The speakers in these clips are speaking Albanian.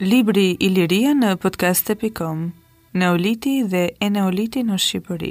Libri Iliria në podcast.com Neoliti dhe Eneoliti në Shqipëri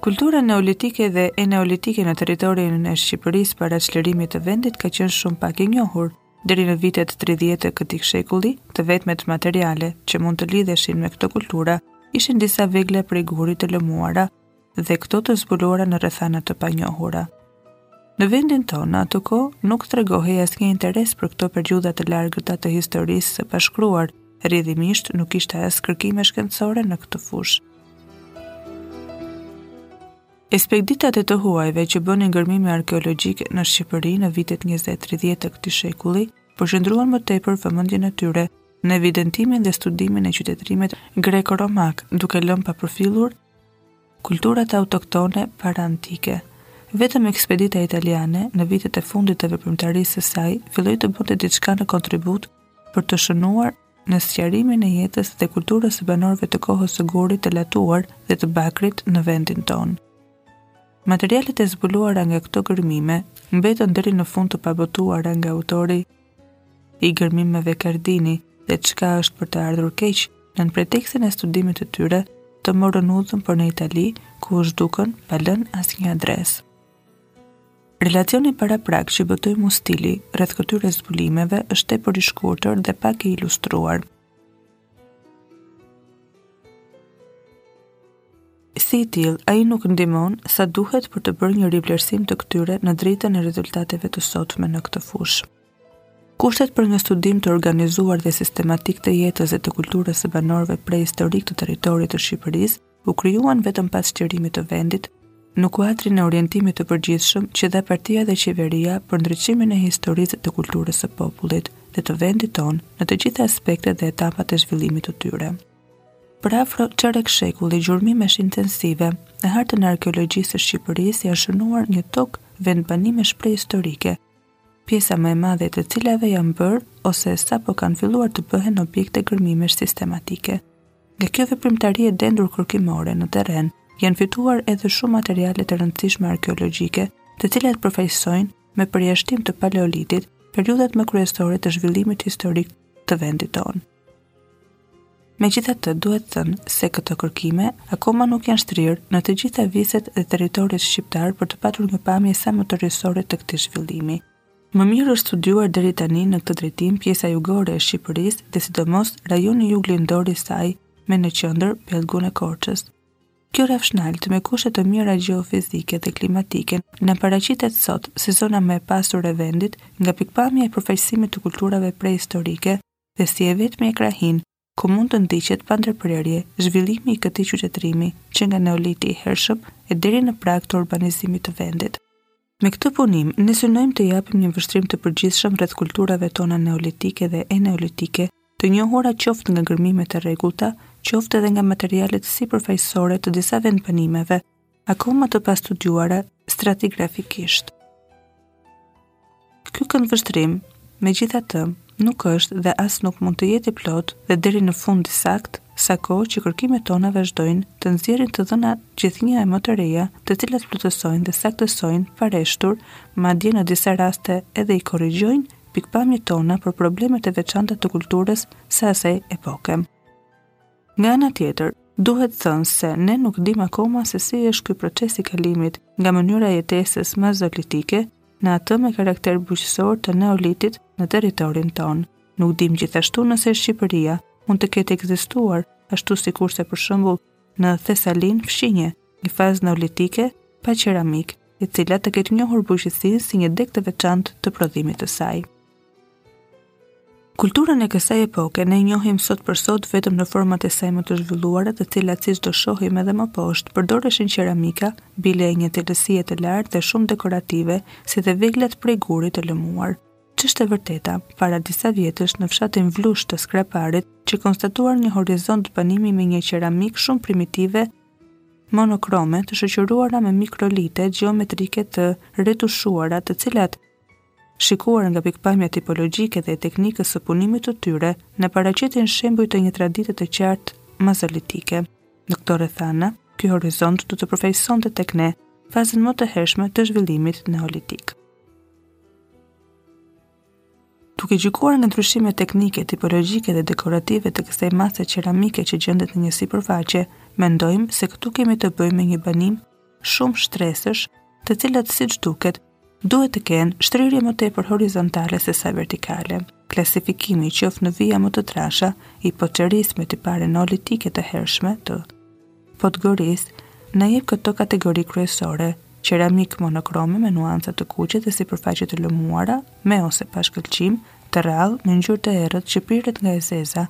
Kultura neolitike dhe eneolitike në territorin e Shqipërisë para çlirimit të vendit ka qenë shumë pak e njohur. Deri në vitet 30 të këtij shekulli, të vetmet materiale që mund të lidheshin me këto kultura ishin disa vegla prej guri të lëmuara dhe këto të zbuluara në rrethana të panjohura. Në vendin tonë, në atë kohë, nuk tregohej asnjë interes për këto periudha të largëta të historisë së pashkruar, rrjedhimisht nuk kishte as kërkime shkencore në këtë fushë. Ekspeditat e të huajve që bënin gërmime arkeologjike në Shqipëri në vitet 20-30 të këtij shekulli, përqendruan më tepër vëmendjen e tyre në evidentimin dhe studimin e qytetërimit greko-romak, duke lënë pa përfillur Kulturat autoktone para-antike. Vetëm ekspedita italiane, në vitet e fundit të veprimtarisë së saj, filloi të bënte diçka me kontribut për të shënuar në sqarimin e jetës dhe kulturës së banorëve të kohës së gurit të latuar dhe të bakrit në vendin tonë. Materialet e zbuluara nga këto gërmime mbetën deri në fund të pabotuara nga autori i gërmimeve Kardini dhe çka është për të ardhur keq nën pretekstin e studimit të tyre morën udhën për në Itali ku u zhdukën pa lënë asnjë adresë. Relacioni paraprak që botoi Mustili rreth këtyre zbulimeve është tepër i shkurtër dhe pak i ilustruar. Si i tillë, ai nuk ndihmon sa duhet për të bërë një rivlerësim të këtyre në dritën e rezultateve të sotme në këtë fushë. Kushtet për një studim të organizuar dhe sistematik të jetës dhe të kulturës së banorëve prehistorikë të territorit të Shqipërisë u krijuan vetëm pas çlirimit të vendit në kuadrin e orientimit të përgjithshëm që dha partia dhe qeveria për ndriçimin e historisë dhe kulturës së popullit dhe të vendit tonë në të gjitha aspektet dhe etapat e zhvillimit të tyre. Për afro çerek shekulli gjurmimesh intensive në hartën e arkeologjisë së Shqipërisë janë shënuar një tok vendbanimesh prehistorike, pjesa më e madhe e të cilave janë bërë ose sapo kanë filluar të bëhen objekte gërmimesh sistematike. Nga kjo veprimtari e dendur kërkimore në terren, janë fituar edhe shumë materiale të rëndësishme arkeologjike, të cilat përfaqësojnë, me përjashtim të paleolitit, periudhat më kryesore të zhvillimit historik të vendit tonë. Megjithatë duhet thënë se këto kërkime akoma nuk janë shtrirë në të gjitha viset e territorit shqiptar për të patur një pamje sa më tërësore të këtij zhvillimi. Më mirë është studiuar deri tani në këtë drejtim pjesa jugore e Shqipërisë dhe sidomos rajoni juglindor i saj me në qendër pellgun e Korçës. Kjo rafshnaltë me kushte të mira gjeofizike dhe klimatike na paraqitet sot si zona më e pasur e vendit nga pikëpamja e përfaqësimit të kulturave prehistorike dhe si e vetmja krahinë ku mund të ndiqet pa ndërprerje zhvillimi i këtij qytetërimi që nga Neoliti i hershëm e deri në prag të urbanizimit të vendit. Me këtë punim, ne synojmë të japim një vështrim të përgjithshëm rreth kulturave tona neolitike dhe eneolitike, të njohura qoftë nga gërmimet e rregullta, qoftë edhe nga materialet sipërfaqësore të disa vendbanimeve, akoma të pastudiuara stratigrafikisht. Ky këndvështrim, megjithatë, nuk është dhe as nuk mund të jetë i plotë dhe deri në fund i saktë, sa kohë që kërkimet tona vazhdojnë të nxjerrin të dhëna gjithnjë e më të reja të cilat plotësojnë dhe saktësojnë pareshtur, madje në disa raste edhe i korrigjojnë pikëpamjet tona për problemet e veçanta të kulturës së asaj epoke. Nga ana tjetër, duhet thënë se ne nuk dimë akoma se si është ky proces i kalimit nga mënyra e jetesës mezolitike në atë me karakter bujqësor të neolitit në territorin tonë. Nuk dimë gjithashtu nëse Shqipëria mund të ketë ekzistuar, ashtu sikurse për shembull në Thesalinë fqinje, një fazë neolitike pa qeramikë, e cila të ketë njohur bujqësinë si një degë të veçantë të prodhimit të saj. Kulturën e kësaj epoke ne njohim sot për sot vetëm në format e saj më të zhvilluara, të cilat siç do shohim edhe më poshtë, përdoreshin qeramika, bile e një cilësie të lartë dhe shumë dekorative, si dhe veglat prej guri të lëmuar. Ç'është e vërteta, para disa vjetësh në fshatin Vlushë të Skraparit, qe konstatuar një horizont banimi me një qeramikë shumë primitive monokrome të shoqëruara me mikrolite gjeometrike të retushuara, të cilat shikuar nga pikëpamja tipologjike dhe e teknikës së punimit të tyre, na paraqetin shembuj të një tradite të qartë mezolitike. Në këto rrethana, ky horizont do të përfaqësonte tek ne fazën më të hershme të zhvillimit neolitik. Duke gjykuar nga ndryshimet teknike, tipologjike dhe dekorative të kësaj mase qeramike që gjendet në një sipërfaqe, mendojmë se këtu kemi të bëjmë me një banim shumështresësh, të cilat siç duket Duhet të kenë shtrirje më tepër horizontale sesa vertikale. Klasifikimi qoftë në vija më të trasha i poçerisë me tipare neolitike të hershme të Podgorisë na jep këto kategori kryesore, qeramikë monokrome me nuanca të kuqe dhe sipërfaqe të lëmuara me ose pa shkëlqim, të rrallë me ngjyrë të errët që priret nga e zeza,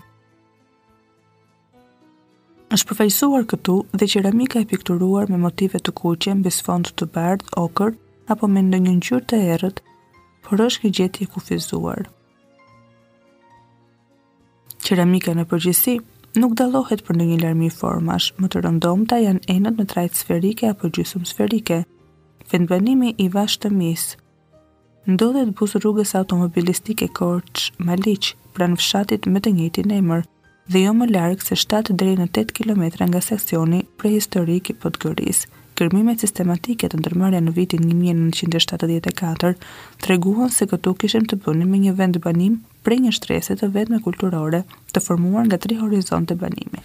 Është përfaqësuar këtu dhe qeramika e pikturuar me motive të kuqe mbi sfond të bardhë, okër apo me ndonjë ngjyrë të errët, por është një gjetje e kufizuar. Qeramika në përgjithësi nuk dallohet për ndonjë larmi formash, më të rëndomta janë enët në trajtë sferike apo gjysmë sferike. Vendbanimi i Vashtëmisë Ndodhet buzë rrugës automobilistike Korçë, Maliq, pranë fshatit me të njëjtin emër dhe jo më larg se shtatë deri në tetë kilometra nga seksioni prehistorik i Podgorisë. Gërmimet sistematike të ndërmarra në vitin një mijë e nëntëqind e shtatëdhjetë e katër treguan se këtu kishim të bënim me një vendbanim prej një shtrese të vetme kulturore, të formuar nga tri horizonte banimi.